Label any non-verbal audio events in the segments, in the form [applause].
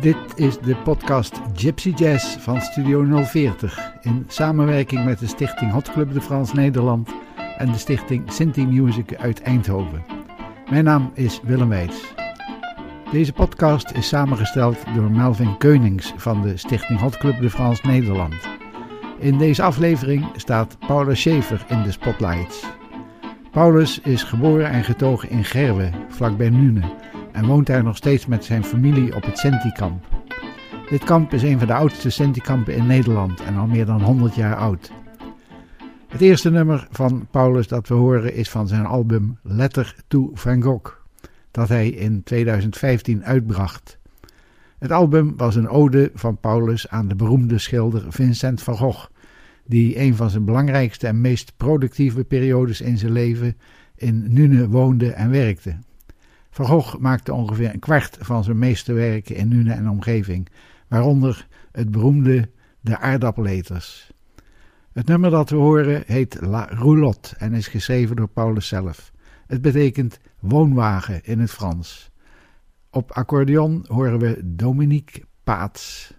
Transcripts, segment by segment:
Dit is de podcast Gypsy Jazz van Studio 040 in samenwerking met de stichting Hot Club de Frans Nederland en de stichting Sinti Music uit Eindhoven. Mijn naam is Willem Weits. Deze podcast is samengesteld door Melvin Keunings van de stichting Hot Club de Frans Nederland. In deze aflevering staat Paulus Schaefer in de spotlights. Paulus is geboren en getogen in Gerwe, vlakbij Nune, en woont daar nog steeds met zijn familie op het Sentikamp. Dit kamp is een van de oudste Sentikampen in Nederland en al meer dan 100 jaar oud. Het eerste nummer van Paulus dat we horen is van zijn album Letter to Van Gogh, dat hij in 2015 uitbracht. Het album was een ode van Paulus aan de beroemde schilder Vincent van Gogh, die een van zijn belangrijkste en meest productieve periodes in zijn leven in Nune woonde en werkte. Van maakte ongeveer een kwart van zijn meesterwerken in Nune en omgeving, waaronder het beroemde De aardappeleters. Het nummer dat we horen heet La Roulotte en is geschreven door Paulus zelf. Het betekent woonwagen in het Frans. Op accordeon horen we Dominique Paats.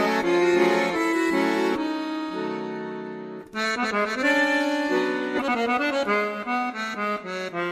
[laughs] Thank you.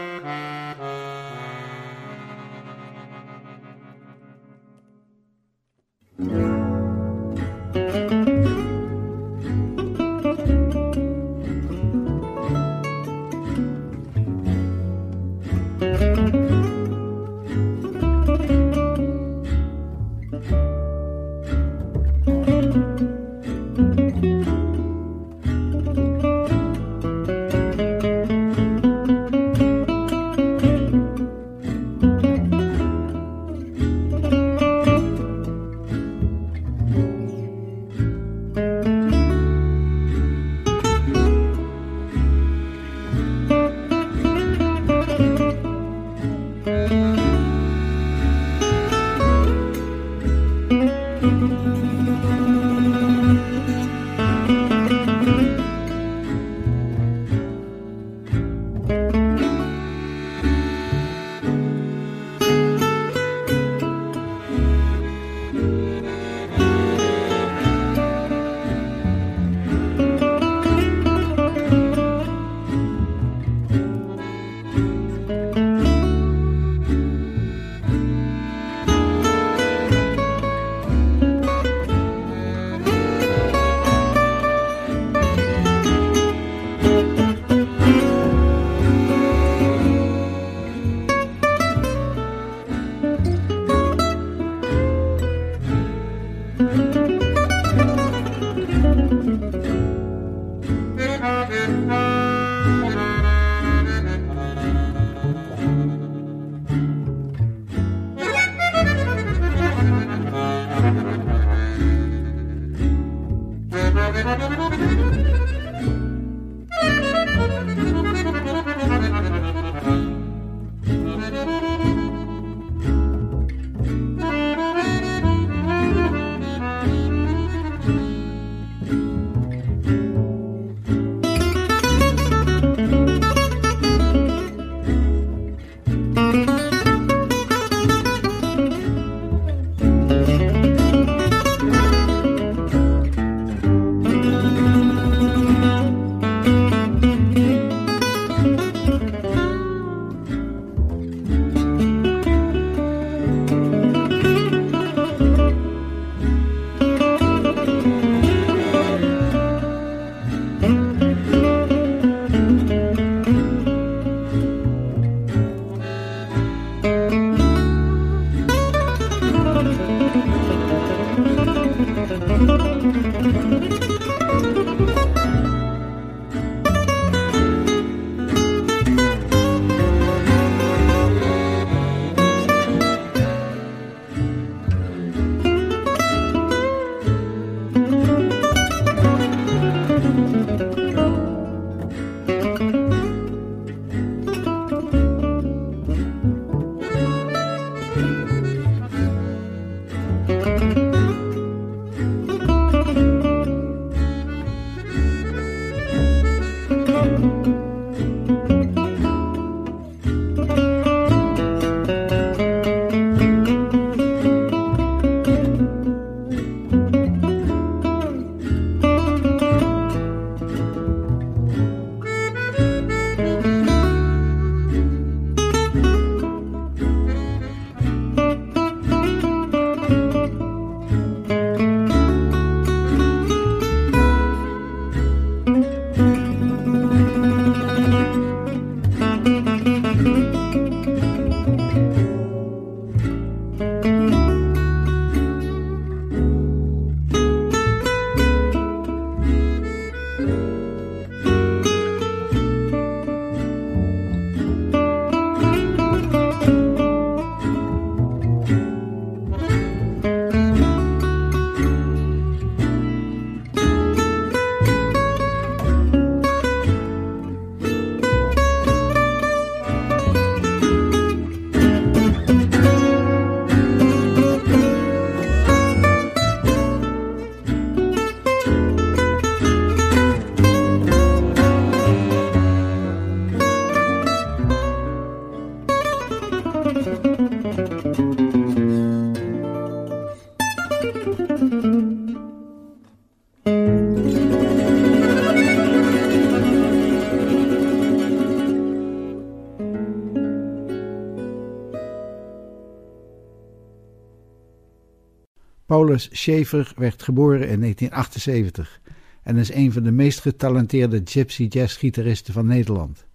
Paulus Schaefer werd geboren in 1978 en is een van de meest getalenteerde gypsy jazz gitaristen van Nederland.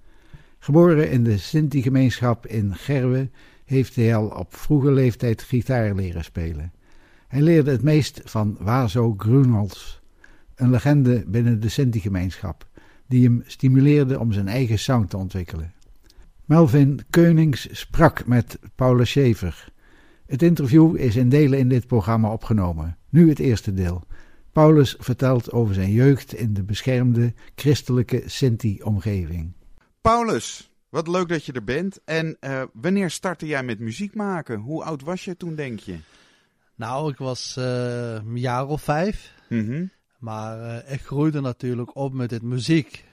Geboren in de Sinti-gemeenschap in Gerwe heeft hij al op vroege leeftijd gitaar leren spelen. Hij leerde het meest van Wazo Grunholz, een legende binnen de Sinti-gemeenschap, die hem stimuleerde om zijn eigen sound te ontwikkelen. Melvin Keunings sprak met Paulus Schaefer. Het interview is in delen in dit programma opgenomen. Nu het eerste deel. Paulus vertelt over zijn jeugd in de beschermde christelijke Sinti-omgeving. Paulus, wat leuk dat je er bent. En uh, wanneer startte jij met muziek maken? Hoe oud was je toen, denk je? Nou, ik was uh, een jaar of vijf. Mm -hmm. Maar uh, ik groeide natuurlijk op met het muziek.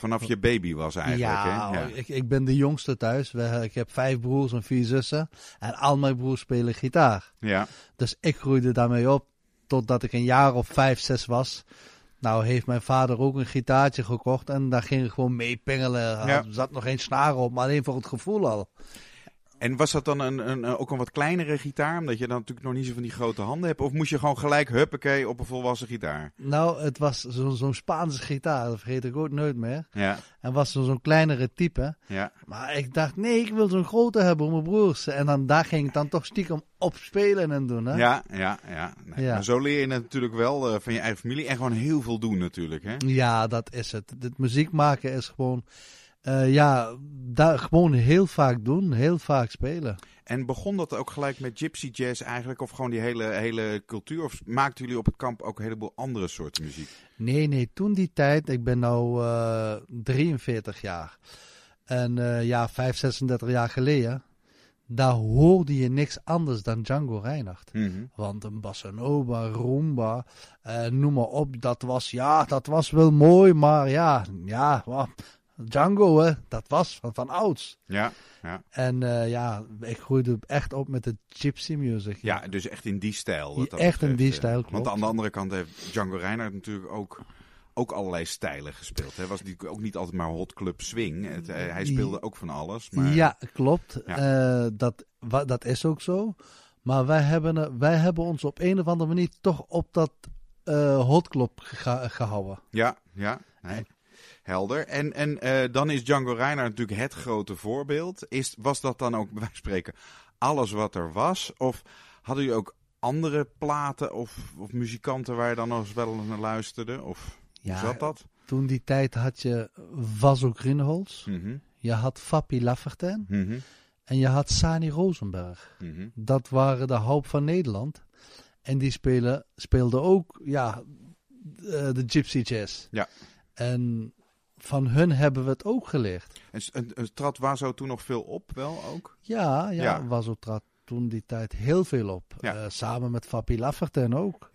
Vanaf je baby was eigenlijk, ja, hè? Ja, Ik, ik ben de jongste thuis. We, ik heb vijf broers en vier zussen. En al mijn broers spelen gitaar. Ja. Dus ik groeide daarmee op totdat ik een jaar of vijf, zes was. Nou heeft mijn vader ook een gitaartje gekocht en daar ging ik gewoon mee pingelen. Ja. Er zat nog geen snaar op, maar alleen voor het gevoel al. En was dat dan een, een, ook een wat kleinere gitaar, omdat je dan natuurlijk nog niet zo van die grote handen hebt? Of moest je gewoon gelijk huppakee op een volwassen gitaar? Nou, het was zo'n zo Spaanse gitaar, dat vergeet ik ook nooit meer. Ja. En was zo'n zo kleinere type. Ja. Maar ik dacht, nee, ik wil zo'n grote hebben voor mijn broers. En dan, daar ging ik dan toch stiekem op spelen en doen. Hè? Ja, ja, ja. Nee, Ja. Maar zo leer je het natuurlijk wel eh, van je eigen familie en gewoon heel veel doen natuurlijk, hè? Ja, dat is het. Het muziek maken is gewoon, eh, ja, daar gewoon heel vaak doen, heel vaak spelen. En begon dat ook gelijk met gypsy jazz eigenlijk, of gewoon die hele, hele cultuur? Of maakten jullie op het kamp ook een heleboel andere soorten muziek? Nee, nee, toen die tijd, ik ben nou eh 43 jaar. En eh, ja, 5, 36 jaar geleden, daar hoorde je niks anders dan Django Reinhardt. Mhm. Want een bossa nova, rumba, eh, noem maar op, dat was, ja, dat was wel mooi, maar ja, ja, wa- Django, hè, dat was van, van ouds. Ja, ja. En eh, ja, ik groeide echt op met de gypsy music. ja, dus echt in die stijl. wat Ja, dat echt in die eh. stijl, Want aan de andere kant heeft Django Reinhardt natuurlijk ook, ook allerlei stijlen gespeeld. Hij was natuurlijk ook niet altijd maar hot club swing. Het, eh, hij speelde ook van alles. Maar... Ja, klopt. Ja. Dat, wa- dat is ook zo. Maar wij hebben, wij hebben ons op een of andere manier toch op dat eh hotclub geha- gehouden. Ja, ja. Nee. Helder. En, en eh, dan is Django Reinhardt natuurlijk het grote voorbeeld. Is, was dat dan ook, [laughs] bij spreken, alles wat er was? Of hadden jullie ook andere platen of, of muzikanten waar je dan nog eens wel naar luisterde? Of hoe Ja. zat dat? Toen die tijd had je Vaso Greenholz, Mhm, je had Fabi Laffertin mhm, en je had Sani Rosenberg. mhm. Dat waren de hoop van Nederland. En die spelen, speelden ook ja, eh, de gypsy jazz. Ja. En van hun hebben we het ook geleerd. En, en, en trad Wazo toen nog veel op, wel ook? Ja, ja, Ja. Wazo trad toen die tijd heel veel op. Ja. Eh, samen met Fabi Laffertin ook.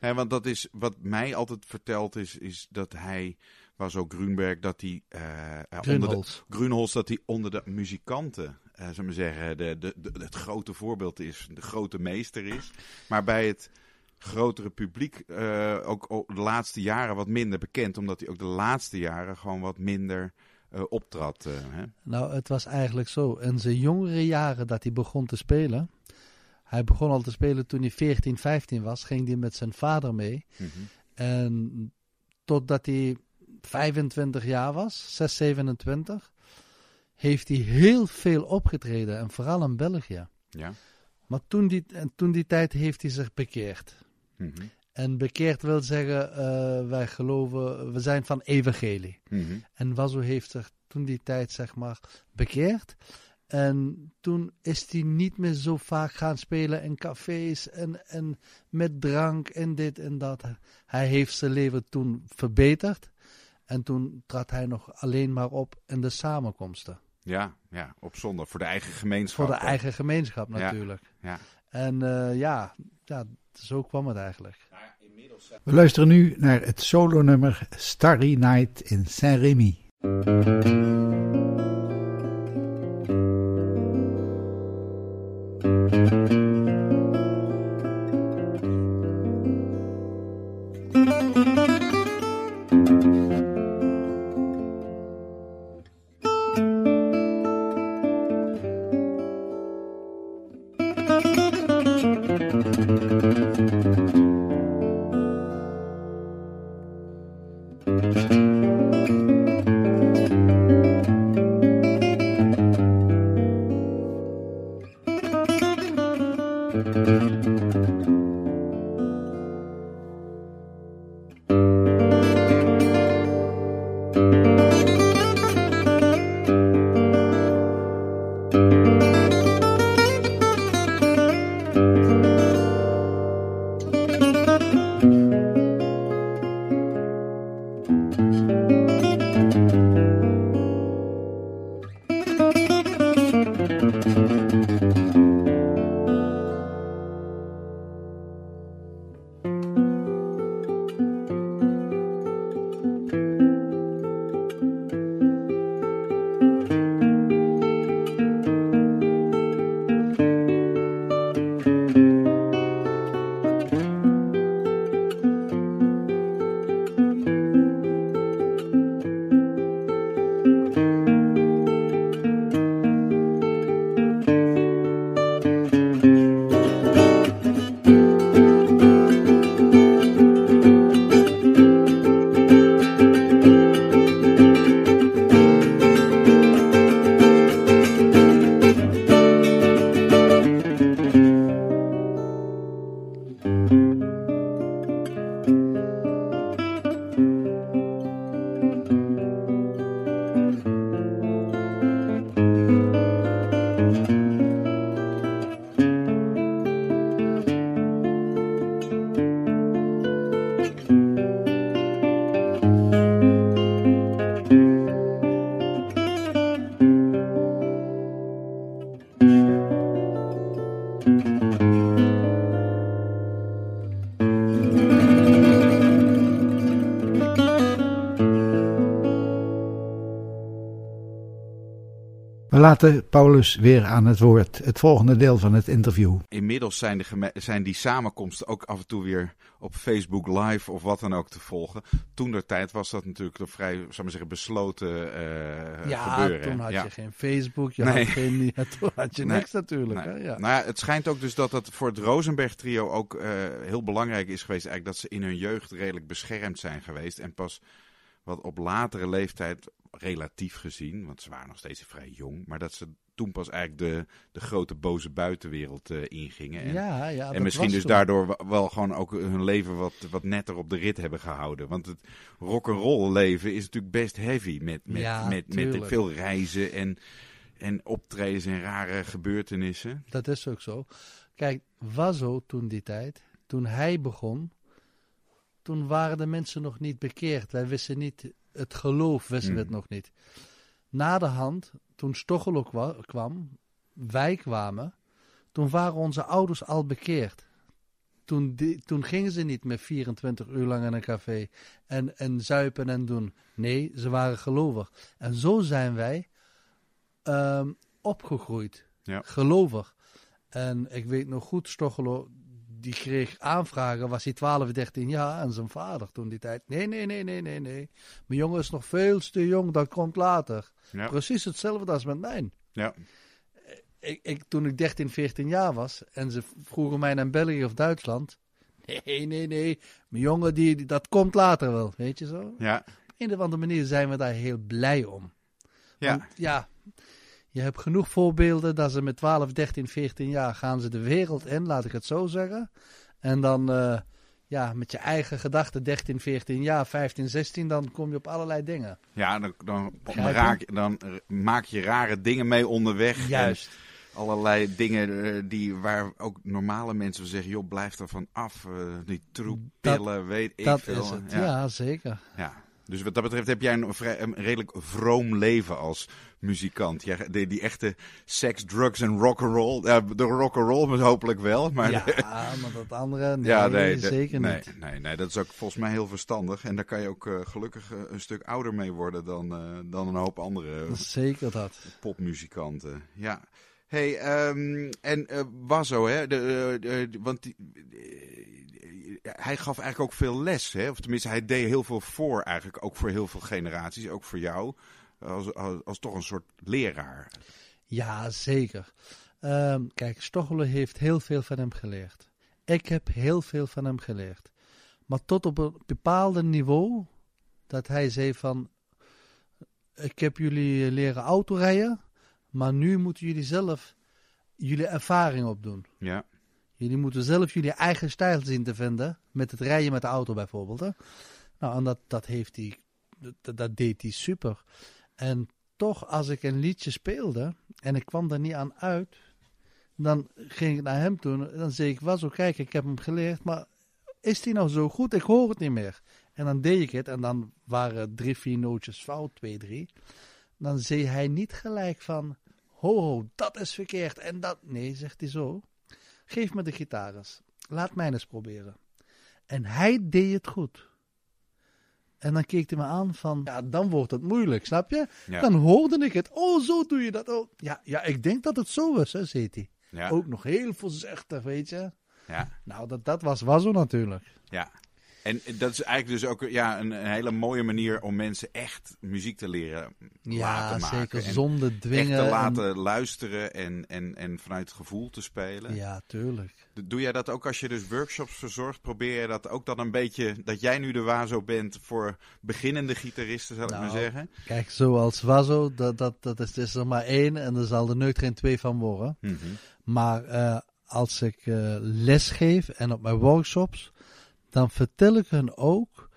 Nee, want dat is wat mij altijd verteld is, is dat hij, Wazo Grunberg, dat hij eh, eh, onder de, Grunholz. Grunholz dat hij onder de muzikanten, eh zullen we maar zeggen, de, de, de- het grote voorbeeld is, de grote meester is. Maar bij het grotere publiek eh, ook ook de laatste jaren wat minder bekend, omdat hij ook de laatste jaren gewoon wat minder eh, optrad. eh, hè? Nou, het was eigenlijk zo. In zijn jongere jaren dat hij begon te spelen. Hij begon al te spelen toen hij 14, 15 was. Ging hij met zijn vader mee. Mhm. En totdat hij 25 jaar was, 6, 27, heeft hij heel veel opgetreden. En vooral in België. Ja. Maar toen die, en toen die tijd heeft hij zich bekeerd. Mhm. En bekeerd wil zeggen, eh, wij geloven, we zijn van evangelie. Mhm. En Wazo heeft zich toen die tijd, zeg maar, bekeerd. En toen is hij niet meer zo vaak gaan spelen in cafés en, en met drank en dit en dat. Hij heeft zijn leven toen verbeterd. En toen trad hij nog alleen maar op in de samenkomsten. ja, ja, op zondag voor de eigen gemeenschap. Voor de eigen gemeenschap natuurlijk. ja. En eh, ja, ja, zo kwam het eigenlijk. We luisteren nu naar het solonummer Starry Night in Saint-Rémy. Laten Paulus weer aan het woord. Het volgende deel van het interview. Inmiddels zijn, de zijn die samenkomsten ook af en toe weer op Facebook Live of wat dan ook te volgen. Toen der tijd was dat natuurlijk een vrij, zou maar zeggen, besloten uh, ja, gebeuren. toen had je geen Facebook, je had, geen, [laughs] toen had je niks natuurlijk. Nee. Hè? Ja. Nou ja, het schijnt ook dus dat dat voor het Rosenberg trio ook uh, heel belangrijk is geweest. Eigenlijk dat ze in hun jeugd redelijk beschermd zijn geweest. En pas wat op latere leeftijd, relatief gezien, want ze waren nog steeds vrij jong, maar dat ze toen pas eigenlijk de, de grote boze buitenwereld uh, ingingen. En, ja, ja, en misschien dus daardoor wel gewoon ook hun leven wat, wat netter op de rit hebben gehouden. Want het rock'n'roll leven is natuurlijk best heavy met, met, Ja, met, met, veel reizen en, en optredens en rare gebeurtenissen. Dat is ook zo. Kijk, was zo toen die tijd, toen hij begon, toen waren de mensen nog niet bekeerd. Wij wisten niet, het geloof wisten we het Mm. nog niet. Na de hand, toen Stochelo kwa- kwam, wij kwamen, toen waren onze ouders al bekeerd. Toen, die, toen gingen ze niet meer 24 uur lang in een café en, en zuipen en doen. Nee, ze waren gelovig. En zo zijn wij ehm, opgegroeid. Ja. Gelovig. En ik weet nog goed, Stochelo, die kreeg aanvragen, was hij 12, 13 jaar. En zijn vader toen die tijd, nee, nee, nee, nee, nee, nee. Mijn jongen is nog veel te jong, dat komt later. Ja. Precies hetzelfde als met mij. Ja. Ik, ik, toen ik 13, 14 jaar was en ze vroegen mij naar België of Duitsland. Nee, nee, nee. Mijn jongen, die, die- dat komt later wel. Weet je zo? Ja. Op een of andere manier zijn we daar heel blij om. Ja. Want, ja, je hebt genoeg voorbeelden dat ze met 12, 13, 14 jaar gaan ze de wereld in, laat ik het zo zeggen. En dan, eh, ja, met je eigen gedachten, 13, 14 jaar, 15, 16, dan kom je op allerlei dingen. Ja, dan, dan, raak, dan maak je rare dingen mee onderweg. Juist. En allerlei dingen eh, die, waar ook normale mensen zeggen, joh, blijf er van af. eh, die troep, pillen, weet ik dat veel. is het. Ja. Ja. zeker. Ja. Dus wat dat betreft heb jij een, vrij, een redelijk vroom leven als muzikant. Die, die echte seks, drugs en rock'n'roll. Ja, de rock'n'roll hopelijk wel, maar... ja, maar dat andere, nee, [laughs] Ja, nee, zeker nee, niet. Nee, nee, dat is ook volgens mij heel verstandig. En daar kan je ook eh, gelukkig eh, een stuk ouder mee worden dan, eh, dan een hoop andere Zeker dat. popmuzikanten. Ja. Hey, ehm, en eh Wazo, hè? De, de- de- want die, hij gaf eigenlijk ook veel les, hè? Of tenminste, hij deed heel veel voor, eigenlijk ook voor heel veel generaties, ook voor jou. Als, als, als toch een soort leraar. Ja, zeker. Ehm, kijk, Stochelen heeft heel veel van hem geleerd. Ik heb heel veel van hem geleerd. Maar tot op een bepaald niveau Dat hij zei van, ik heb jullie leren autorijden, maar nu moeten jullie zelf jullie ervaring opdoen. Ja. Jullie moeten zelf jullie eigen stijl zien te vinden. Met het rijden met de auto bijvoorbeeld. Hè? Nou, en dat, dat, heeft hij, dat, dat deed hij super. En toch, als ik een liedje speelde en ik kwam daar niet aan uit, dan ging ik naar hem toe. Dan zei ik, was ook, kijk, ik heb hem geleerd, maar is die nou zo goed? Ik hoor het niet meer. En dan deed ik het en dan waren drie, vier nootjes fout, twee, drie. Dan zei hij niet gelijk van, ho, ho, dat is verkeerd en dat. Nee, zegt hij zo. Geef me de gitaar eens. Laat mij eens proberen. En hij deed het goed. En dan keek hij me aan van, ja, dan wordt het moeilijk, snap je? Ja. Dan hoorde ik het. Oh, zo doe je dat. Oh, ja, ja, ik denk dat het zo is, hè, zei hij. Ja. Ook nog heel voorzichtig, weet je. Ja. Nou, dat, dat was Wazzo natuurlijk. Ja. En dat is eigenlijk dus ook ja, een, een hele mooie manier om mensen echt muziek te leren Ja, laten maken. zeker. En Zonder dwingen. echt te en- laten luisteren en, en, en vanuit het gevoel te spelen. Ja, tuurlijk. Doe jij dat ook als je dus workshops verzorgt? Probeer je dat ook dan een beetje, dat jij nu de wazo bent voor beginnende gitaristen, zou ik Nou, maar zeggen? Kijk, zoals Wazzo, dat, dat, dat is, is er maar één en er zal er nooit geen twee van worden. Mhm. Maar eh, als ik eh, les geef en op mijn workshops, dan vertel ik hun ook,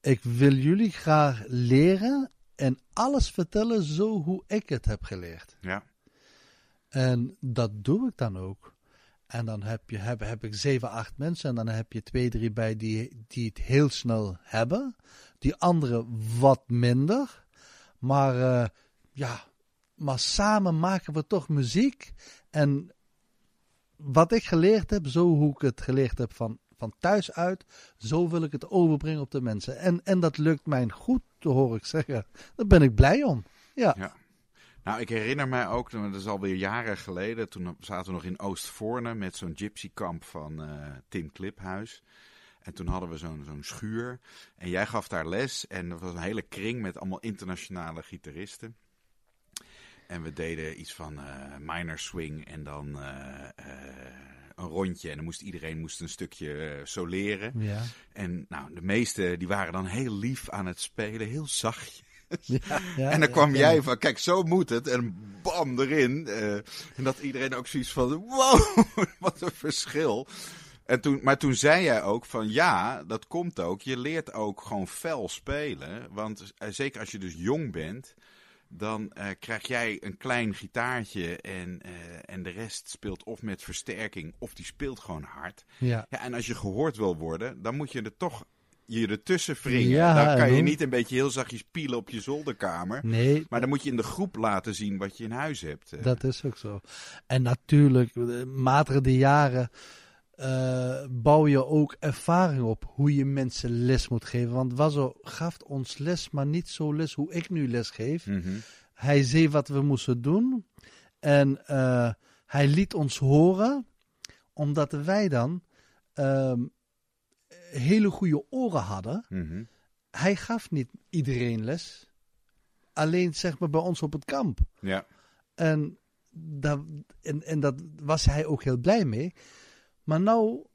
ik wil jullie graag leren en alles vertellen zo hoe ik het heb geleerd. Ja. En dat doe ik dan ook. En dan heb, je, heb, heb ik zeven, acht mensen en dan heb je twee, drie bij die, die het heel snel hebben. Die anderen wat minder. Maar eh, ja, maar samen maken we toch muziek. En wat ik geleerd heb, zo hoe ik het geleerd heb van, van thuis uit, zo wil ik het overbrengen op de mensen. En, en dat lukt mij goed, hoor ik zeggen. Daar ben ik blij om. Ja. Ja. Nou, ik herinner mij ook, dat is alweer jaren geleden, toen zaten we nog in Oostvoorne met zo'n gypsykamp van eh, Tim Kliphuis. En toen hadden we zo'n zo'n schuur en jij gaf daar les en dat was een hele kring met allemaal internationale gitaristen. En we deden iets van eh minor swing en dan eh, een rondje en dan moest iedereen moest een stukje soleren. Ja. En nou, de meesten die waren dan heel lief aan het spelen, heel zachtjes. [laughs] Ja, en dan kwam jij van, kijk, zo moet het. En bam, erin. eh, en dat iedereen ook zoiets van, wow, [laughs] wat een verschil. En toen, maar toen zei jij ook van, ja, dat komt ook. Je leert ook gewoon fel spelen. Want eh, zeker als je dus jong bent, dan eh, krijg jij een klein gitaartje en, en de rest speelt of met versterking of die speelt gewoon hard. Ja. Ja, en als je gehoord wil worden, dan moet je er toch je ertussen wringen. Ja, dan kan je niet een beetje heel zachtjes pielen op je zolderkamer. Nee, Maar dan moet je in de groep laten zien wat je in huis hebt. dat is ook zo. En natuurlijk, eh, naarmate de jaren eh, bouw je ook ervaring op hoe je mensen les moet geven. Want Wazo gaf ons les, maar niet zo les hoe ik nu les geef. Mhm. Hij zei wat we moesten doen. En eh, hij liet ons horen, omdat wij dan ehm, hele goede oren hadden. Mhm. Hij gaf niet iedereen les. Alleen zeg maar bij ons op het kamp. Ja. En, dat, en, en dat was hij ook heel blij mee. Maar nou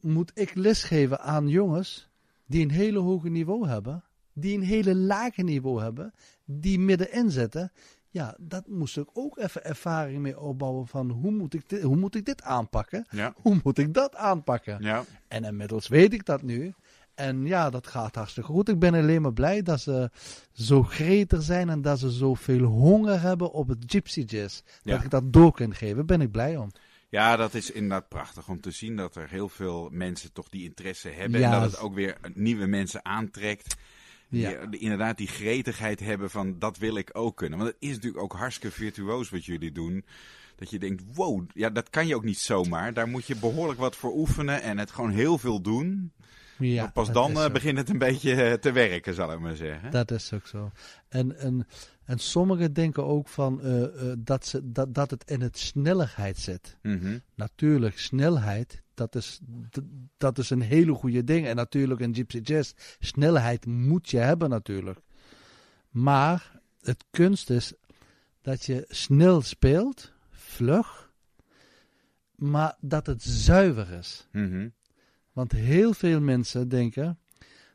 moet ik lesgeven aan jongens die een hele hoge niveau hebben. Die een hele lage niveau hebben. Die middenin zitten. Ja, dat moest ik ook even ervaring mee opbouwen van hoe moet ik dit, hoe moet ik dit aanpakken? Ja. Hoe moet ik dat aanpakken? Ja. En inmiddels weet ik dat nu. En ja, dat gaat hartstikke goed. Ik ben alleen maar blij dat ze zo gretig zijn en dat ze zoveel honger hebben op het Gypsy Jazz. Ja. Dat ik dat door kan geven, ben ik blij om. ja, dat is inderdaad prachtig om te zien dat er heel veel mensen toch die interesse hebben. Ja. En dat het ook weer nieuwe mensen aantrekt. Ja. die inderdaad die gretigheid hebben van dat wil ik ook kunnen. Want het is natuurlijk ook hartstikke virtuoos wat jullie doen. Dat je denkt, wow, ja, dat kan je ook niet zomaar. Daar moet je behoorlijk wat voor oefenen en het gewoon heel veel doen. Ja, pas dan eh, begint het een beetje eh, te werken, zal ik maar zeggen. Dat is ook zo. En, en, en sommigen denken ook van eh, eh, dat, ze, dat, dat het in het snelheid zit. Mhm. Natuurlijk, snelheid, dat is, dat is een hele goede ding. En natuurlijk in Gypsy Jazz, snelheid moet je hebben natuurlijk. Maar het kunst is dat je snel speelt, vlug, maar dat het zuiver is. Mhm. Want heel veel mensen denken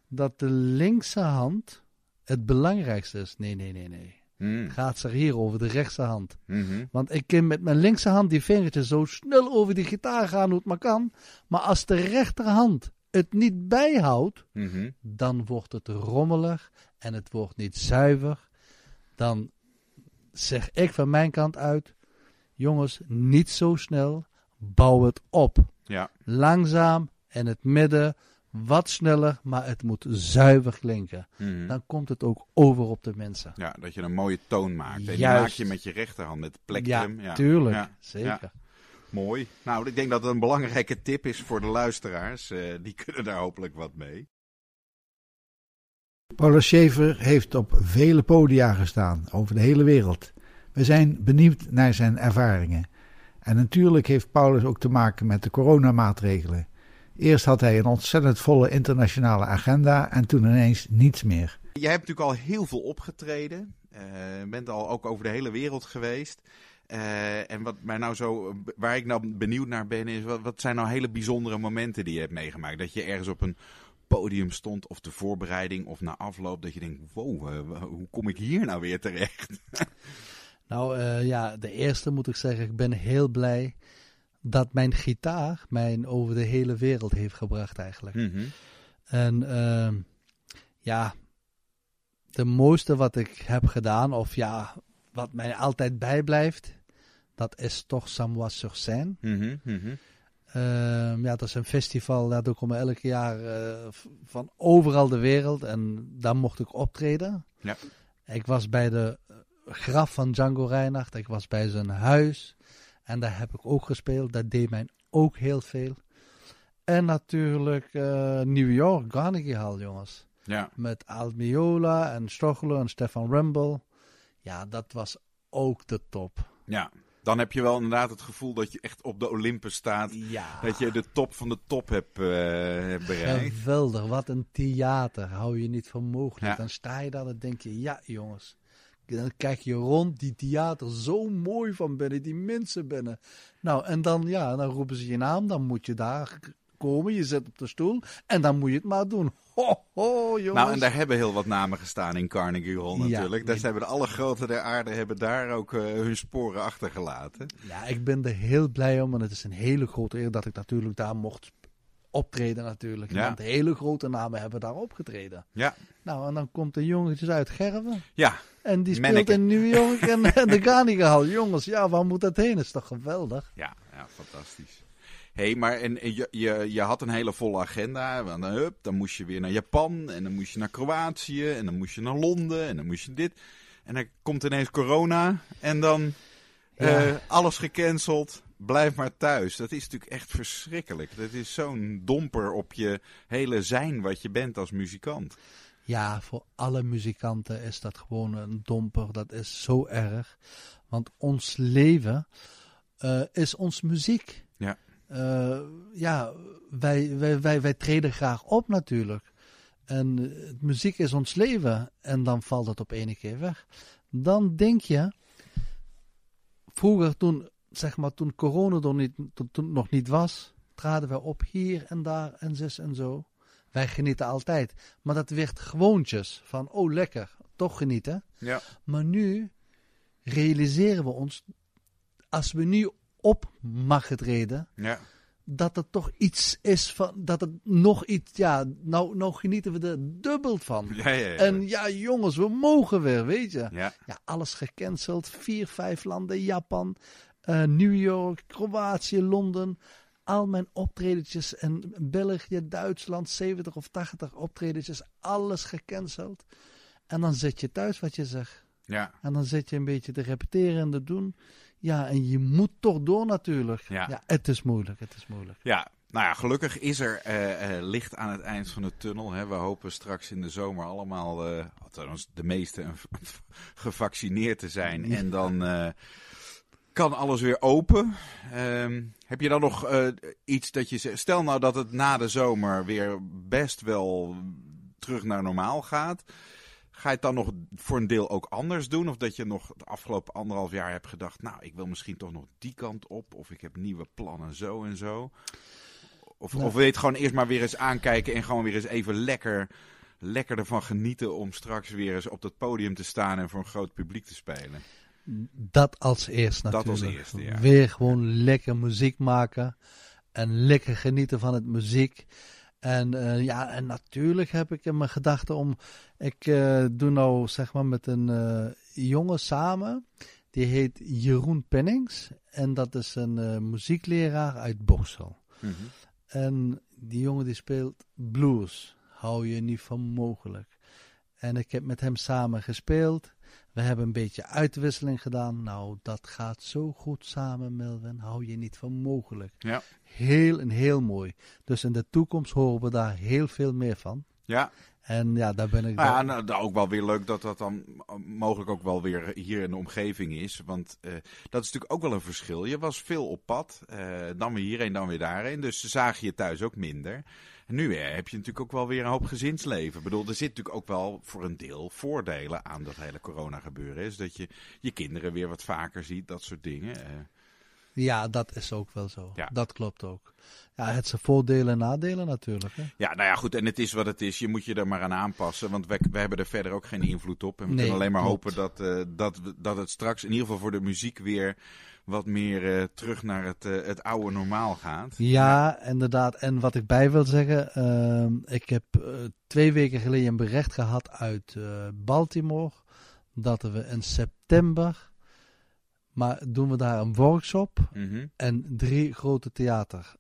dat de linkse hand het belangrijkste is. Nee, nee, nee, nee. Mm. Gaat ze hier over de rechtse hand. Mhm. Want ik kan met mijn linkse hand die vingertjes zo snel over die gitaar gaan hoe het maar kan. Maar als de rechterhand het niet bijhoudt, Mhm. dan wordt het rommelig en het wordt niet zuiver. Dan zeg ik van mijn kant uit, jongens, niet zo snel, bouw het op. Ja. Langzaam en het midden, wat sneller, maar het moet zuiver klinken. Mhm. Dan komt het ook over op de mensen. Ja, dat je een mooie toon maakt. En die maak je met je rechterhand, met het plektrum. Ja, Tuurlijk, Ja. zeker. Mooi. Nou, ik denk dat het een belangrijke tip is voor de luisteraars. Eh, die kunnen daar hopelijk wat mee. Paulus Schaefer heeft op vele podia gestaan over de hele wereld. We zijn benieuwd naar zijn ervaringen. En natuurlijk heeft Paulus ook te maken met de coronamaatregelen. Eerst had hij een ontzettend volle internationale agenda en toen ineens niets meer. Jij hebt natuurlijk al heel veel opgetreden. Eh, bent al ook over de hele wereld geweest. Eh, en wat mij nou zo, waar ik nou benieuwd naar ben, is wat, wat zijn nou hele bijzondere momenten die je hebt meegemaakt? Dat je ergens op een podium stond, of de voorbereiding, of na afloop, dat je denkt: wow, eh, hoe kom ik hier nou weer terecht? [laughs] Nou eh, ja, de eerste moet ik zeggen, ik ben heel blij dat mijn gitaar mij over de hele wereld heeft gebracht eigenlijk. Mhm. En ehm, ja, de mooiste wat ik heb gedaan, of ja, wat mij altijd bijblijft, dat is toch Samois sur Seine. Ehm, ja, dat is een festival, daar doe ik kom elk jaar eh, van overal de wereld en daar mocht ik optreden. Ja. Ik was bij de eh, graf van Django Reinhardt, ik was bij zijn huis en daar heb ik ook gespeeld. Dat deed mij ook heel veel. En natuurlijk eh, New York, Carnegie Hall, jongens. Ja, Met Al Miola en Stochler en Stefan Rumble. Ja, dat was ook de top. ja. Dan heb je wel inderdaad het gevoel dat je echt op de Olympus staat. Ja. Dat je de top van de top hebt, eh, hebt bereikt. Geweldig, wat een theater. Hou je niet voor mogelijk. Ja. Dan sta je daar en denk je, ja jongens. Dan kijk je rond, die theater, zo mooi van binnen, die mensen binnen. Nou, en dan, ja, dan roepen ze je naam, dan moet je daar komen. Je zit op de stoel en dan moet je het maar doen. [laughs] Ho, ho, jongens. Nou, en daar hebben heel wat namen gestaan in Carnegie Hall Ja, natuurlijk. Daar hebben de alle grote der aarde hebben daar ook eh, hun sporen achtergelaten. Ja, ik ben er heel blij om. En het is een hele grote eer dat ik natuurlijk daar mocht optreden natuurlijk. Ja. Want hele grote namen hebben daar opgetreden. Ja, Nou, en dan komt een jongetje uit Gerven. ja, En die speelt Manneke. in New York en, en de Hall. Jongens, ja, waar moet dat heen? Is toch geweldig? ja, ja fantastisch. Hé, hey, maar en, je, je, je had een hele volle agenda. Want, eh, hup, dan moest je weer naar Japan. En dan moest je naar Kroatië. En dan moest je naar Londen. En dan moest je dit. En dan komt ineens corona. En dan eh, alles gecanceld. Blijf maar thuis. Dat is natuurlijk echt verschrikkelijk. Dat is zo'n domper op je hele zijn wat je bent als muzikant. Ja, voor alle muzikanten is dat gewoon een domper. Dat is zo erg. Want ons leven eh, is ons muziek. Ja. Eh, ja, wij, wij, wij, wij treden graag op natuurlijk. En eh, het muziek is ons leven. En dan valt het op ene keer weg. Dan denk je, vroeger toen, zeg maar, toen corona er niet, toen, nog niet was, traden wij op hier en daar en zus en zo. Wij genieten altijd. Maar dat werd gewoontjes. Van, oh lekker, toch genieten. Ja. Maar nu realiseren we ons, als we nu op mag treden, Ja. dat het toch iets is van, dat het nog iets, ja, nou, nou genieten we er dubbel van. Ja, ja, ja. En ja, jongens, we mogen weer, weet je. ja. Ja, alles gecanceld. Vier, vijf landen. Japan, eh, New York, Kroatië, Londen. Al mijn optredetjes en België, Duitsland, 70 of 80 optredetjes. Alles gecanceld. En dan zit je thuis, wat je zegt. ja. En dan zit je een beetje te repeteren en te doen. Ja, en je moet toch door natuurlijk. Ja. het is moeilijk, het is moeilijk. Ja, nou ja, gelukkig is er eh, eh, licht aan het eind van de tunnel. Hè. We hopen straks in de zomer allemaal, althans de meesten, [laughs] gevaccineerd te zijn. En dan kan alles weer open. Ehm, heb je dan nog eh, iets dat je zegt? Stel nou dat het na de zomer weer best wel terug naar normaal gaat. Ga je het dan nog voor een deel ook anders doen? Of dat je nog de afgelopen anderhalf jaar hebt gedacht... nou, ik wil misschien toch nog die kant op. Of ik heb nieuwe plannen zo en zo. Of, Nou. of wil je het gewoon eerst maar weer eens aankijken... en gewoon weer eens even lekker lekker ervan genieten om straks weer eens op dat podium te staan en voor een groot publiek te spelen. Dat als eerst Dat natuurlijk. als eerste, ja. Weer gewoon lekker muziek maken. En lekker genieten van het muziek. En eh, ja, en natuurlijk heb ik in mijn gedachten om... Ik eh, doe nou zeg maar met een eh, jongen samen. Die heet Jeroen Pennings. En dat is een muziekleraar uit Boksel. Mhm. En die jongen die speelt blues. Hou je niet van mogelijk. En ik heb met hem samen gespeeld. We hebben een beetje uitwisseling gedaan. Nou, dat gaat zo goed samen, Melvin. Hou je niet van mogelijk. Ja. Heel en heel mooi. Dus in de toekomst horen we daar heel veel meer van. Ja, En ja, daar ben ik... Nou ja, nou, nou, ook wel weer leuk dat dat dan eh, mogelijk ook wel weer hier in de omgeving is. Want eh, dat is natuurlijk ook wel een verschil. Je was veel op pad, eh, dan weer hierheen, dan weer daarheen. Dus ze zagen je thuis ook minder. En nu eh, heb je natuurlijk ook wel weer een hoop gezinsleven. Ik bedoel, er zit natuurlijk ook wel voor een deel voordelen aan dat hele corona gebeuren. Is dat je je kinderen weer wat vaker ziet, dat soort dingen. Eh, Ja, dat is ook wel zo. Ja. Dat klopt ook. Ja, het zijn voordelen en nadelen natuurlijk. Hè? Ja, nou ja, goed. En het is wat het is. Je moet je er maar aan aanpassen. Want wij, wij hebben er verder ook geen invloed op. En we Nee, kunnen alleen maar klopt. hopen dat, eh, dat, we- dat het straks, in ieder geval voor de muziek, weer wat meer eh, terug naar het, eh, het oude normaal gaat. Ja, inderdaad. En wat ik bij wil zeggen, ehm, ik heb eh, twee weken geleden een bericht gehad uit Baltimore dat we in september, maar doen we daar een workshop Mhm. en drie grote theaters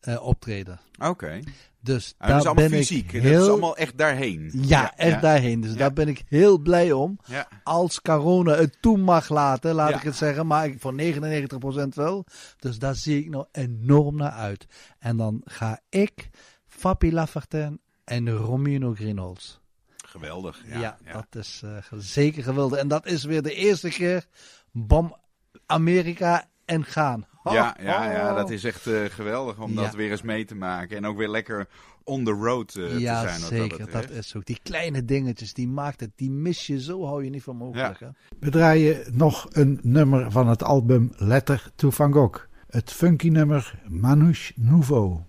eh, optreden. Oké. Dus Ah, dat is allemaal ben fysiek. ik Dat is allemaal echt daarheen. ja, echt daarheen. Dus Ja. daar ben ik heel blij om. Ja. Als corona het toe mag laten, laat ik het zeggen. Maar ik, voor 99% wel. Dus daar zie ik nou enorm naar uit. En dan ga ik, Fabi Lafertin en Romino Greenholz. Geweldig. Ja. dat is eh, zeker geweldig. En dat is weer de eerste keer bom Amerika en gaan. Ja, ja, ja, dat is echt eh, geweldig om Ja. dat weer eens mee te maken. En ook weer lekker on the road eh, ja, te zijn. wat zeker. Dat, is ook. Die kleine dingetjes, die maakt het. Die mis je zo, hou je niet van mogelijk. Hè? We draaien nog een nummer van het album Letter to Van Gogh. Het funky nummer Manouche Nouveau.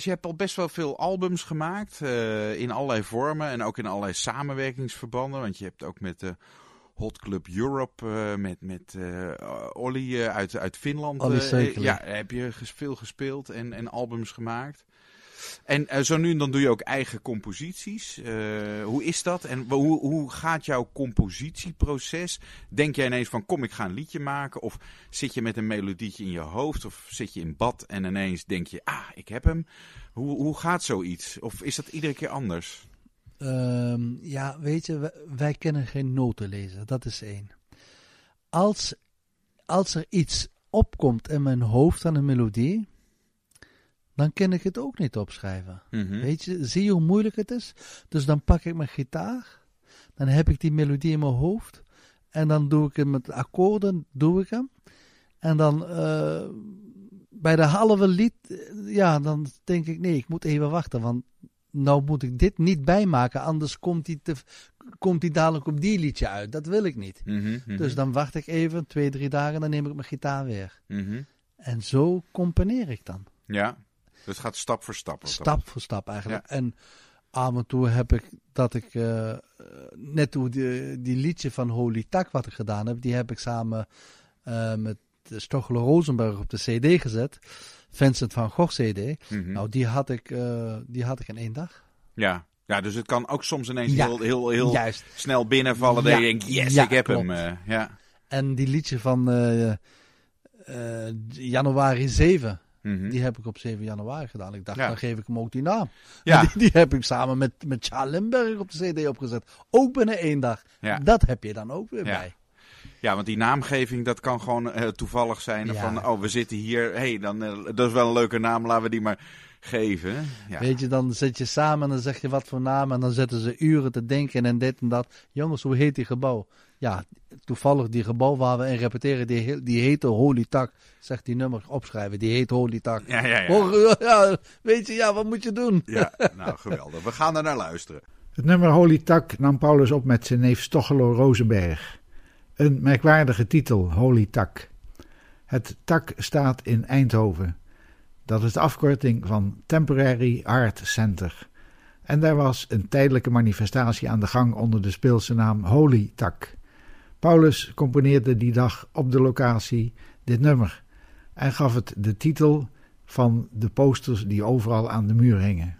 Paulus, je hebt al best wel veel albums gemaakt. eh, in allerlei vormen en ook in allerlei samenwerkingsverbanden. Want je hebt ook met de Hot Club Europe, eh, met, met eh Olly eh, uit, uit Finland. Eh, ja, heb je veel gespeeld en, en albums gemaakt. En eh, zo nu en dan doe je ook eigen composities. Eh, hoe is dat? En hoe, hoe gaat jouw compositieproces? Denk jij ineens van kom ik ga een liedje maken? Of zit je met een melodietje in je hoofd? Of zit je in bad en ineens denk je ah ik heb hem? Hoe, hoe gaat zoiets? Of is dat iedere keer anders? Ehm, ja, weet je, wij, wij kunnen geen noten lezen. Dat is één. Als, als er iets opkomt in mijn hoofd aan een melodie, dan kan ik het ook niet opschrijven. Mhm. Weet je, zie je hoe moeilijk het is? Dus dan pak ik mijn gitaar, dan heb ik die melodie in mijn hoofd en dan doe ik hem met akkoorden, doe ik hem. En dan eh, bij de halve lied, eh, ja, dan denk ik nee, ik moet even wachten, want nou moet ik dit niet bijmaken, anders komt hij, te, komt hij dadelijk op die liedje uit. Dat wil ik niet. Mhm, mhm, Dus dan wacht ik even, twee, drie dagen, dan neem ik mijn gitaar weer. En zo componeer ik dan. Ja, dus het gaat stap voor stap. dat Stap voor stap eigenlijk. En af en toe heb ik dat ik eh, net hoe die, die liedje van Holy Tak wat ik gedaan heb, die heb ik samen eh, met Stochelo Rosenberg op de CD gezet. Vincent van Gogh CD. Mhm. Nou, die had, ik, eh, die had ik in één dag. Ja. ja, dus het kan ook soms ineens Ja, heel, heel, heel Juist. snel binnenvallen. Dat Ja, je denkt, yes, ik heb klopt. hem. ja. En die liedje van januari 7, Mhm. die heb ik op 7 januari gedaan. Ik dacht, Ja. dan geef ik hem ook die naam. [laughs] Ja. Die, die heb ik samen met, met Charles Limberg op de CD opgezet. Ook binnen één dag. Ja. Dat heb je dan ook weer bij. Ja, want die naamgeving, dat kan gewoon eh, toevallig zijn. Ja. Van, oh, we zitten hier. hey, dan, eh, dat is wel een leuke naam. Laten we die maar geven. Ja. Weet je, dan zit je samen en dan zeg je wat voor naam. En dan zitten ze uren te denken en dit en dat. Jongens, hoe heet die gebouw? Ja, toevallig die gebouw waar we in repeteren, die, die heette Holy Tak. Zegt die nummer opschrijven, die heet Holy Tak. Ja, ja, ja. Hoor, [laughs] ja, weet je, ja, wat moet je doen? ja. Nou, geweldig. We gaan er naar luisteren. Het nummer Holy Tak nam Paulus op met zijn neef Stochelo Rosenberg. Een merkwaardige titel, Holy Tak. Het tak staat in Eindhoven. Dat is de afkorting van Temporary Art Center. En daar was een tijdelijke manifestatie aan de gang onder de speelse naam Holy Tak. Paulus componeerde die dag op de locatie dit nummer en gaf het de titel van de posters die overal aan de muur hingen.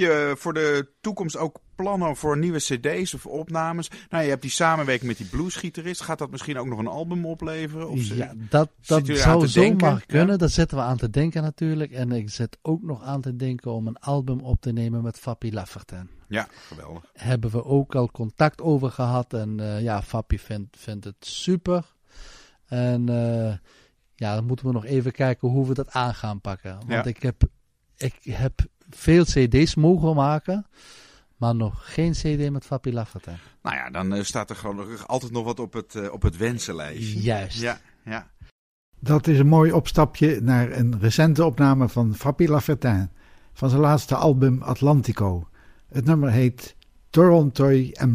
Je voor de toekomst ook plannen voor nieuwe cd's of opnames? Nou, je hebt die samenwerking met die bluesgitarist. Gaat dat misschien ook nog een album opleveren? Of ja, dat, dat zou zomaar kunnen. Daar zitten we aan te denken natuurlijk. En ik zit ook nog aan te denken om een album op te nemen met Fappy Lafferten. Ja, geweldig. Hebben we ook al contact over gehad. En uh, ja, Fappy vindt, vindt het super. En uh, ja, dan moeten we nog even kijken hoe we dat aan gaan pakken. Want ik, heb, ik heb veel cd's mogen maken, maar nog geen cd met Fappy Lafferty. Nou ja, dan uh, staat er gewoon altijd nog wat op het, uh, op het wensenlijstje. Juist. Ja, ja. Dat is een mooi opstapje naar een recente opname van Fappy Laffertin van zijn laatste album Atlantico. Het nummer heet Toronto en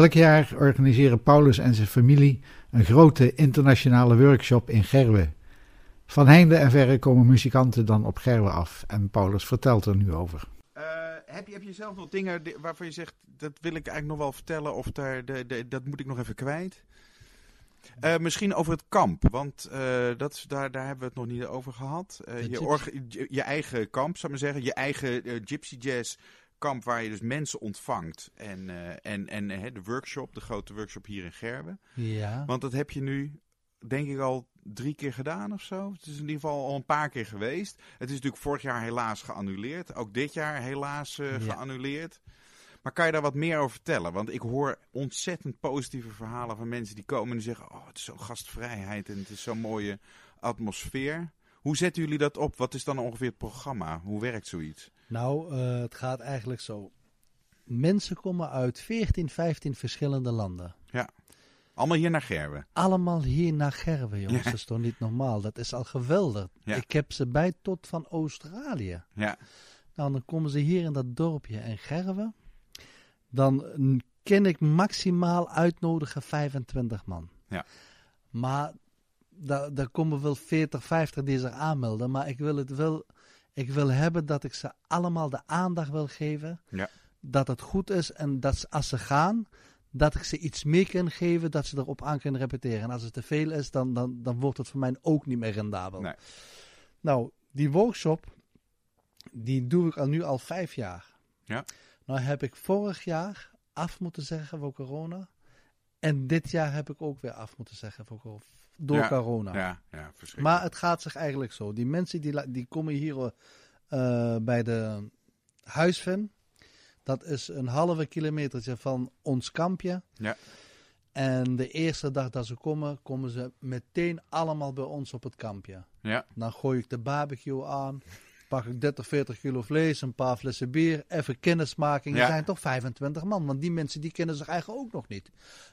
Elk jaar organiseren Paulus en zijn familie een grote internationale workshop in Gerwe. Van heinde en verre komen muzikanten dan op Gerwe af en Paulus vertelt er nu over. Uh, heb, je, heb je zelf nog dingen di- waarvan je zegt, dat wil ik eigenlijk nog wel vertellen of daar, de, de, dat moet ik nog even kwijt? Eh, misschien over het kamp, want eh, dat, daar, daar hebben we het nog niet over gehad. Eh, je, je, je eigen kamp, zou ik maar zeggen. Je eigen eh, Gypsy Jazz kamp waar je dus mensen ontvangt. En, eh, en, en de workshop, de grote workshop hier in Gerben. Ja. Want dat heb je nu, denk ik, al drie keer gedaan of zo. Het is in ieder geval al een paar keer geweest. Het is natuurlijk vorig jaar helaas geannuleerd. Ook dit jaar helaas eh, Ja. geannuleerd. Maar kan je daar wat meer over vertellen? Want ik hoor ontzettend positieve verhalen van mensen die komen en die zeggen... Oh, het is zo'n gastvrijheid en het is zo'n mooie atmosfeer. Hoe zetten jullie dat op? Wat is dan ongeveer het programma? Hoe werkt zoiets? Nou, eh, het gaat eigenlijk zo. Mensen komen uit 14, 15 verschillende landen. Allemaal hier naar Gerben. Allemaal hier naar Gerben, jongens. Ja. Dat is toch niet normaal? Dat is al geweldig. Ja. Ik heb ze bij tot van Australië. Ja, Nou, dan komen ze hier in dat dorpje in Gerben. Dan mm, kan ik maximaal uitnodigen 25 man. Ja. Maar daar, daar komen wel 40, 50 die zich aanmelden. Maar ik wil het wel... Ik wil hebben dat ik ze allemaal de aandacht wil geven. Ja. Dat het goed is en dat ze- als ze gaan, dat ik ze iets meer kan geven dat ze erop aan kunnen repeteren. En als het te veel is, dan, dan, dan wordt het voor mij ook niet meer rendabel. Nee. Nou, die workshop, die doe ik al nu al vijf jaar. Ja. Nou heb ik vorig jaar af moeten zeggen voor corona. En dit jaar heb ik ook weer af moeten zeggen voor, door Ja. corona. ja, ja, verschrikkelijk. Maar het gaat zich eigenlijk zo. Die mensen die, die komen hier eh, bij de huisven. Dat is een halve kilometertje van ons kampje. Ja. En de eerste dag dat ze komen, komen ze meteen allemaal bij ons op het kampje. Ja, Dan gooi ik de barbecue aan. Pak ik 30, 40 kilo vlees, een paar flessen bier, even kennismaking. Ja. Er zijn toch 25 man, want die mensen die kennen zich eigenlijk ook nog niet.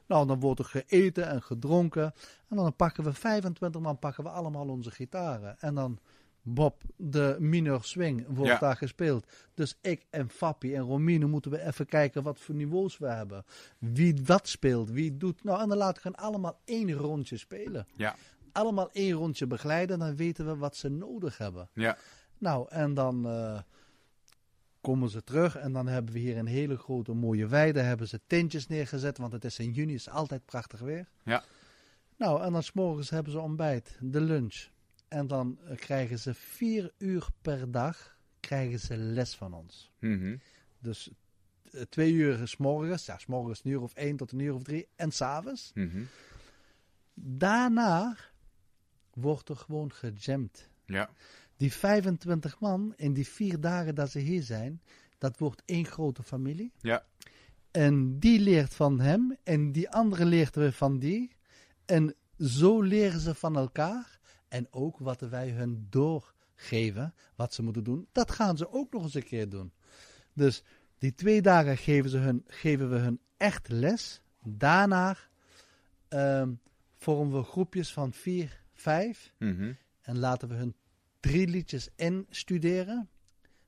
Nou, dan wordt er geëten en gedronken. En dan pakken we 25 man, pakken we allemaal onze gitaren. En dan Bob, de minor swing, wordt Ja. daar gespeeld. Dus ik en Fappie en Romino moeten we even kijken wat voor niveaus we hebben. Wie wat speelt, wie doet. Nou, en dan laten we hen allemaal één rondje spelen. ja, Allemaal één rondje begeleiden, dan weten we wat ze nodig hebben. ja. Nou, en dan eh, komen ze terug en dan hebben we hier een hele grote mooie weide. Hebben ze tentjes neergezet, want het is in juni, is altijd prachtig weer. Ja. Nou, en dan s'morgens hebben ze ontbijt, de lunch. En dan eh, krijgen ze vier uur per dag krijgen ze les van ons. Mhm. Dus eh, twee uur s morgens, ja, s morgens een uur of één tot een uur of drie. En s'avonds. Mhm. Daarna wordt er gewoon gejamd. Ja, Die 25 man in die vier dagen dat ze hier zijn, dat wordt één grote familie. ja, En die leert van hem en die andere leert weer van die. En zo leren ze van elkaar. En ook wat wij hun doorgeven, wat ze moeten doen, dat gaan ze ook nog eens een keer doen. Dus die twee dagen geven, ze hun, geven we hun echt les. Daarna ehm, vormen we groepjes van vier, vijf. Mhm. En laten we hun drie liedjes instuderen.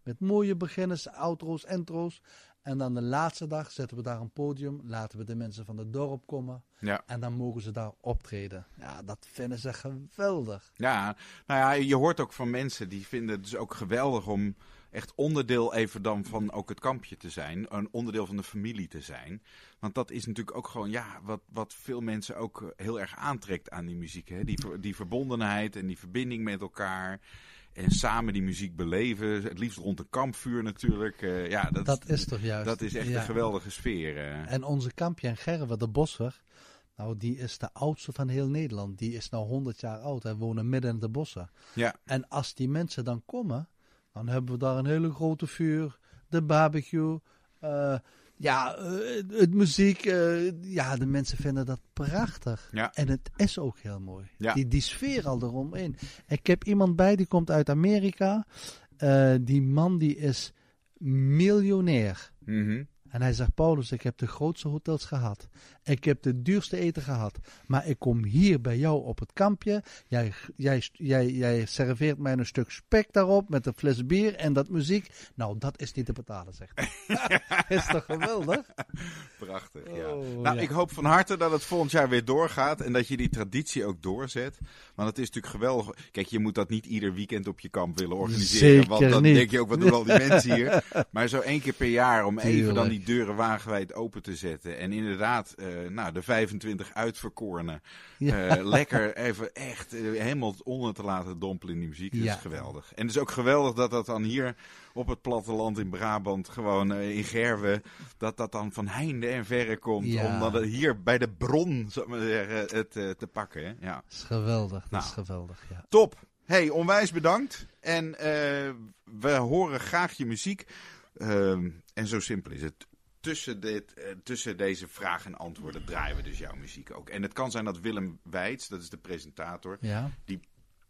Met mooie beginners, outro's, intro's. En dan de laatste dag zetten we daar een podium. Laten we de mensen van het dorp komen. ja. En dan mogen ze daar optreden. Ja, dat vinden ze geweldig. Ja, nou ja, je hoort ook van mensen die vinden het dus ook geweldig om echt onderdeel even dan van ook het kampje te zijn. Een onderdeel van de familie te zijn. Want dat is natuurlijk ook gewoon, ja, wat, wat veel mensen ook heel erg aantrekt aan die muziek. Hè? Die, die verbondenheid en die verbinding met elkaar. En samen die muziek beleven. Het liefst rond een kampvuur natuurlijk. Eh, ja, dat, Dat is toch juist. dat is echt Ja. een geweldige sfeer. eh. En onze kampje in Gerwe, de Bosser. Nou, die is de oudste van heel Nederland. Die is nou 100 jaar oud en wonen midden in de bossen. Ja, En als die mensen dan komen, dan hebben we daar een hele grote vuur, de barbecue, eh, ja, eh, het muziek. eh, ja, de mensen vinden dat prachtig. Ja. En het is ook heel mooi. Ja. Die, die sfeer al eromheen. Ik heb iemand bij, die komt uit Amerika. Die man die is miljonair. mhm. En hij zegt, Paulus, ik heb de grootste hotels gehad. Ik heb de duurste eten gehad. Maar ik kom hier bij jou op het kampje. Jij, jij, jij, jij serveert mij een stuk spek daarop met een fles bier en dat muziek. Nou, dat is niet te betalen, zegt hij. [laughs] is toch geweldig? Prachtig, ja. Oh, nou, ja. ik hoop van harte dat het volgend jaar weer doorgaat en dat je die traditie ook doorzet. Want het is natuurlijk geweldig. Kijk, je moet dat niet ieder weekend op je kamp willen organiseren. Zeker want dan niet. denk je ook, wat doen al die mensen hier? [laughs] Maar zo één keer per jaar om even dan Tuurlijk. Die deuren wagenwijd open te zetten. En inderdaad, eh, nou, de 25 uitverkorenen. Ja. eh, lekker even echt eh, helemaal onder te laten dompelen in die muziek. Dat Ja. is geweldig. En het is ook geweldig dat dat dan hier op het platteland in Brabant, gewoon in Gerwe, dat dat dan van heinde en verre komt. Ja. Om dan hier bij de bron, zou ik maar zeggen, het te pakken. Hè? Ja. Dat is geweldig, dat Nou. is geweldig, ja. Top. Hey, onwijs bedankt. En we horen graag je muziek. Ehm, en zo simpel is het. Tussen, dit, eh, tussen deze vragen en antwoorden draaien we dus jouw muziek ook. En het kan zijn dat Willem Weits, dat is de presentator, Ja,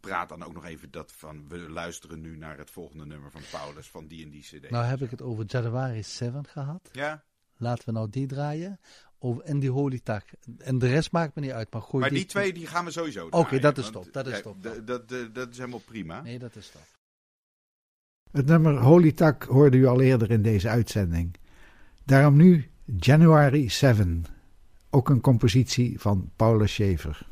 praat dan ook nog even dat van... we luisteren nu naar het volgende nummer van Paulus van die en die cd. nou heb ik het over January 7 gehad. ja, Laten we nou die draaien. Over, en die Holy Tag. En de rest maakt me niet uit, maar gooi maar die... die twee die gaan we sowieso Oké, draaien, dat is top, dat is ja, top. d- Dat, dat, dat is helemaal prima. Nee, dat is top. Het nummer Holy Tak hoorde u al eerder in deze uitzending. Daarom nu January 7, ook een compositie van Paulus Schaefer.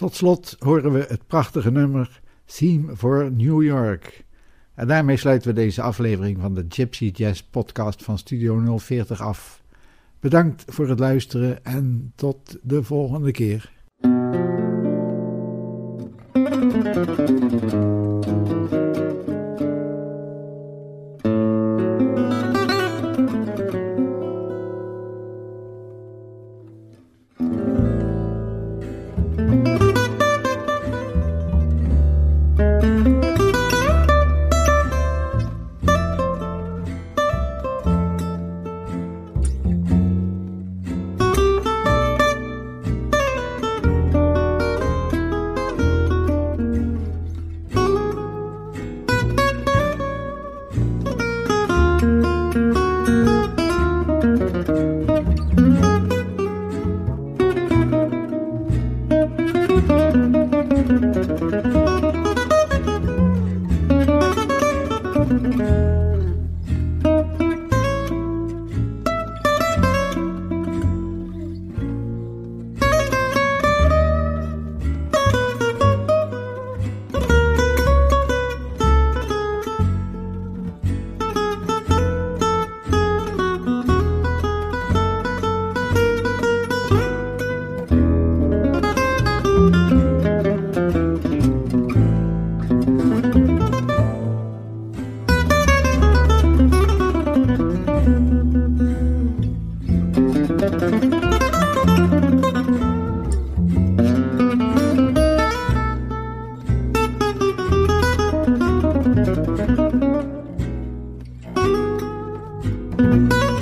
Tot slot horen we het prachtige nummer Theme for New York. En daarmee sluiten we deze aflevering van de Gypsy Jazz podcast van Studio 040 af. Bedankt voor het luisteren en tot de volgende keer. Thank